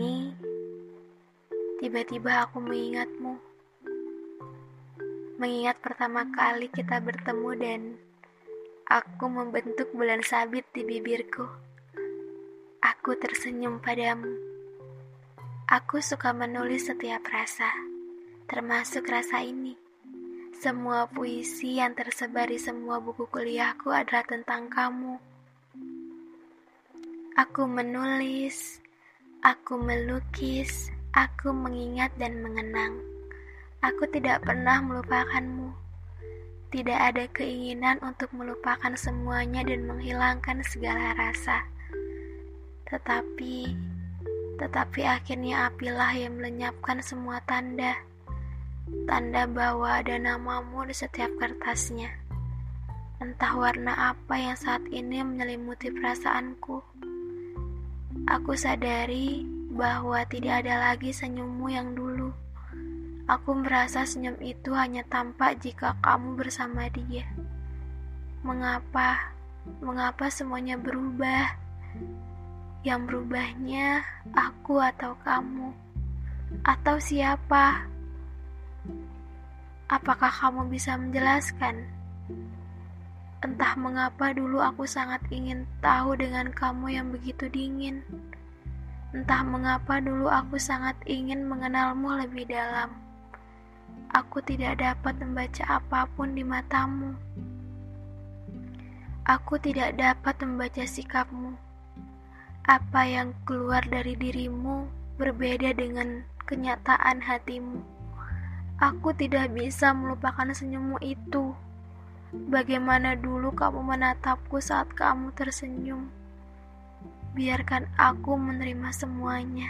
ini, tiba-tiba aku mengingatmu. Mengingat pertama kali kita bertemu dan aku membentuk bulan sabit di bibirku. Aku tersenyum padamu. Aku suka menulis setiap rasa, termasuk rasa ini. Semua puisi yang tersebar di semua buku kuliahku adalah tentang kamu. Aku menulis, aku melukis, aku mengingat dan mengenang. Aku tidak pernah melupakanmu. Tidak ada keinginan untuk melupakan semuanya dan menghilangkan segala rasa. Tetapi, tetapi akhirnya apilah yang melenyapkan semua tanda. Tanda bahwa ada namamu di setiap kertasnya. Entah warna apa yang saat ini menyelimuti perasaanku. Aku sadari bahwa tidak ada lagi senyummu yang dulu. Aku merasa senyum itu hanya tampak jika kamu bersama dia. Mengapa? Mengapa semuanya berubah? Yang berubahnya aku atau kamu? Atau siapa? Apakah kamu bisa menjelaskan? Entah mengapa dulu aku sangat ingin tahu dengan kamu yang begitu dingin. Entah mengapa dulu aku sangat ingin mengenalmu lebih dalam. Aku tidak dapat membaca apa pun di matamu. Aku tidak dapat membaca sikapmu. Apa yang keluar dari dirimu berbeda dengan kenyataan hatimu. Aku tidak bisa melupakan senyummu itu. Bagaimana dulu kamu menatapku saat kamu tersenyum? Biarkan aku menerima semuanya,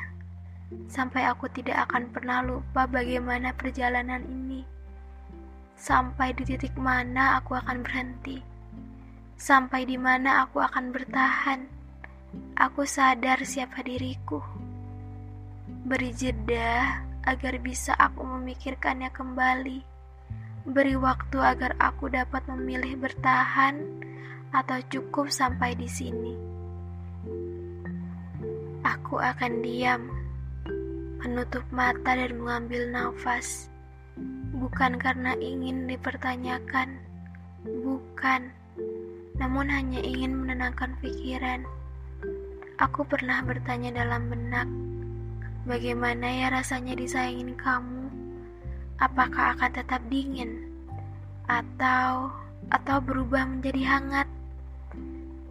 sampai aku tidak akan pernah lupa bagaimana perjalanan ini. Sampai di titik mana aku akan berhenti, sampai di mana aku akan bertahan. Aku sadar siapa diriku. Beri jeda agar bisa aku memikirkannya kembali Beri waktu agar aku dapat memilih bertahan atau cukup sampai di sini. Aku akan diam, menutup mata dan mengambil nafas. Bukan karena ingin dipertanyakan, bukan, namun hanya ingin menenangkan pikiran. Aku pernah bertanya dalam benak, bagaimana ya rasanya disayangin kamu? Apakah akan tetap dingin atau atau berubah menjadi hangat.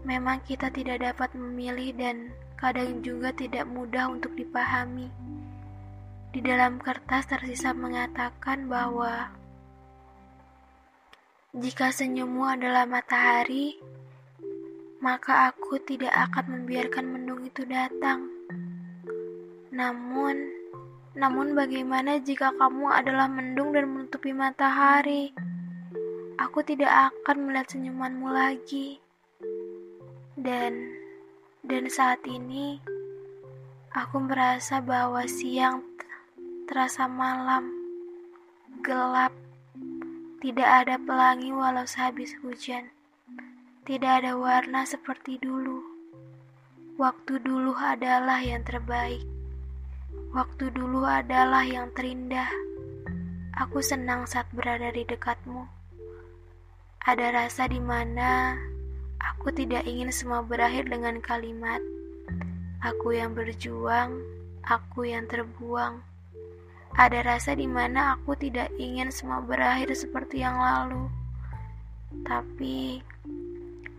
Memang kita tidak dapat memilih dan kadang juga tidak mudah untuk dipahami. Di dalam kertas tersisa mengatakan bahwa jika senyummu adalah matahari, maka aku tidak akan membiarkan mendung itu datang. Namun, namun bagaimana jika kamu adalah mendung dan menutupi matahari? Aku tidak akan melihat senyumanmu lagi. Dan dan saat ini aku merasa bahwa siang terasa malam, gelap, tidak ada pelangi walau sehabis hujan. Tidak ada warna seperti dulu. Waktu dulu adalah yang terbaik. Waktu dulu adalah yang terindah. Aku senang saat berada di dekatmu. Ada rasa di mana aku tidak ingin semua berakhir dengan kalimat "aku yang berjuang, aku yang terbuang". Ada rasa di mana aku tidak ingin semua berakhir seperti yang lalu. Tapi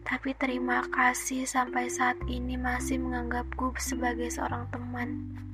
tapi terima kasih sampai saat ini masih menganggapku sebagai seorang teman.